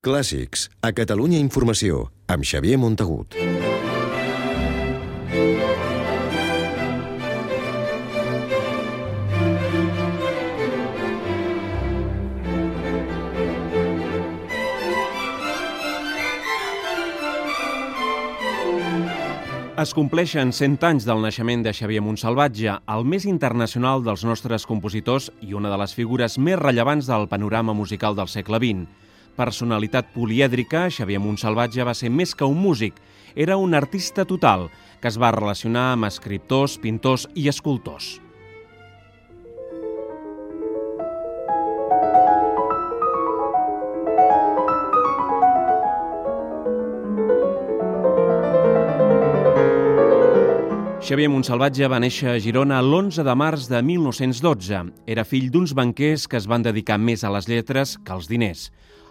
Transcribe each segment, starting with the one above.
Clàssics, a Catalunya Informació, amb Xavier Montagut. Es compleixen 100 anys del naixement de Xavier Montsalvatge, el més internacional dels nostres compositors i una de les figures més rellevants del panorama musical del segle XX. Personalitat polièdrica, Xavier Montsalvatge va ser més que un músic, era un artista total que es va relacionar amb escriptors, pintors i escultors. Xavier Montsalvatge va néixer a Girona l'11 de març de 1912. Era fill d'uns banquers que es van dedicar més a les lletres que als diners.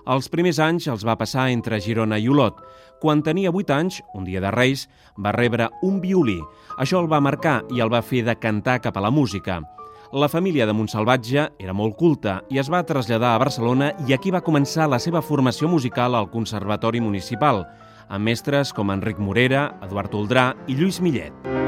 Els primers anys els va passar entre Girona i Olot. Quan tenia 8 anys, un dia de Reis, va rebre un violí. Això el va marcar i el va fer de cantar cap a la música. La família de Montsalvatge era molt culta i es va traslladar a Barcelona i aquí va començar la seva formació musical al Conservatori Municipal, amb mestres com Enric Morera, Eduard Oldrà i Lluís Millet.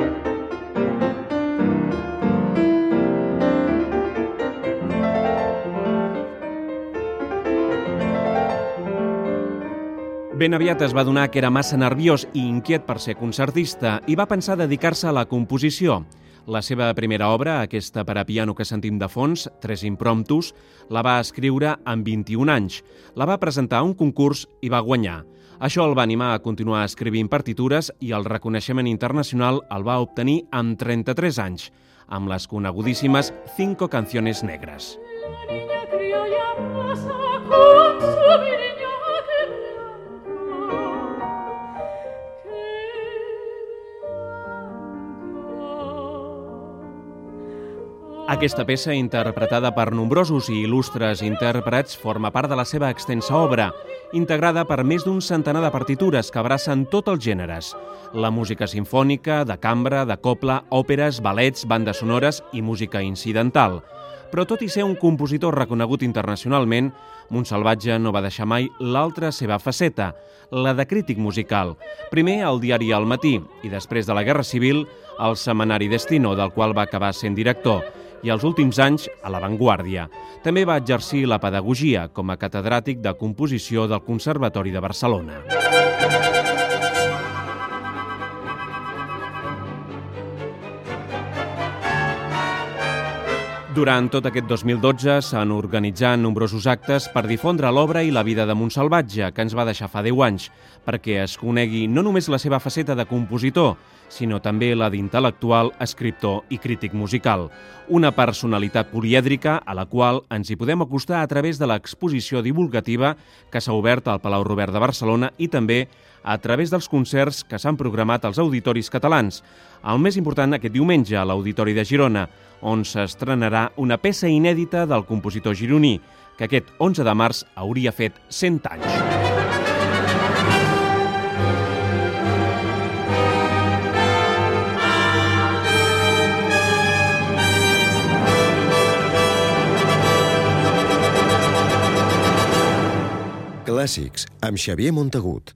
Ben aviat es va donar que era massa nerviós i inquiet per ser concertista i va pensar dedicar-se a la composició. La seva primera obra, aquesta per a piano que sentim de fons, Tres impromptus, la va escriure amb 21 anys. La va presentar a un concurs i va guanyar. Això el va animar a continuar escrivint partitures i el reconeixement internacional el va obtenir amb 33 anys, amb les conegudíssimes Cinco canciones negras. La niña criolla pasa con su niña Aquesta peça, interpretada per nombrosos i il·lustres intèrprets, forma part de la seva extensa obra, integrada per més d'un centenar de partitures que abracen tots els gèneres. La música sinfònica, de cambra, de copla, òperes, ballets, bandes sonores i música incidental. Però tot i ser un compositor reconegut internacionalment, Montsalvatge no va deixar mai l'altra seva faceta, la de crític musical. Primer al diari El Matí i després de la Guerra Civil al Semanari Destino, del qual va acabar sent director, i els últims anys a l'avantguàrdia. També va exercir la pedagogia com a catedràtic de composició del Conservatori de Barcelona. Durant tot aquest 2012 s'han organitzat nombrosos actes per difondre l'obra i la vida de Montsalvatge, que ens va deixar fa 10 anys, perquè es conegui no només la seva faceta de compositor, sinó també la d'intel·lectual, escriptor i crític musical. Una personalitat polièdrica a la qual ens hi podem acostar a través de l'exposició divulgativa que s'ha obert al Palau Robert de Barcelona i també a través dels concerts que s'han programat als auditoris catalans. El més important aquest diumenge a l'Auditori de Girona, on s'estrenarà una peça inèdita del compositor gironí, que aquest 11 de març hauria fet 100 anys. Clàssics, amb Xavier Montagut.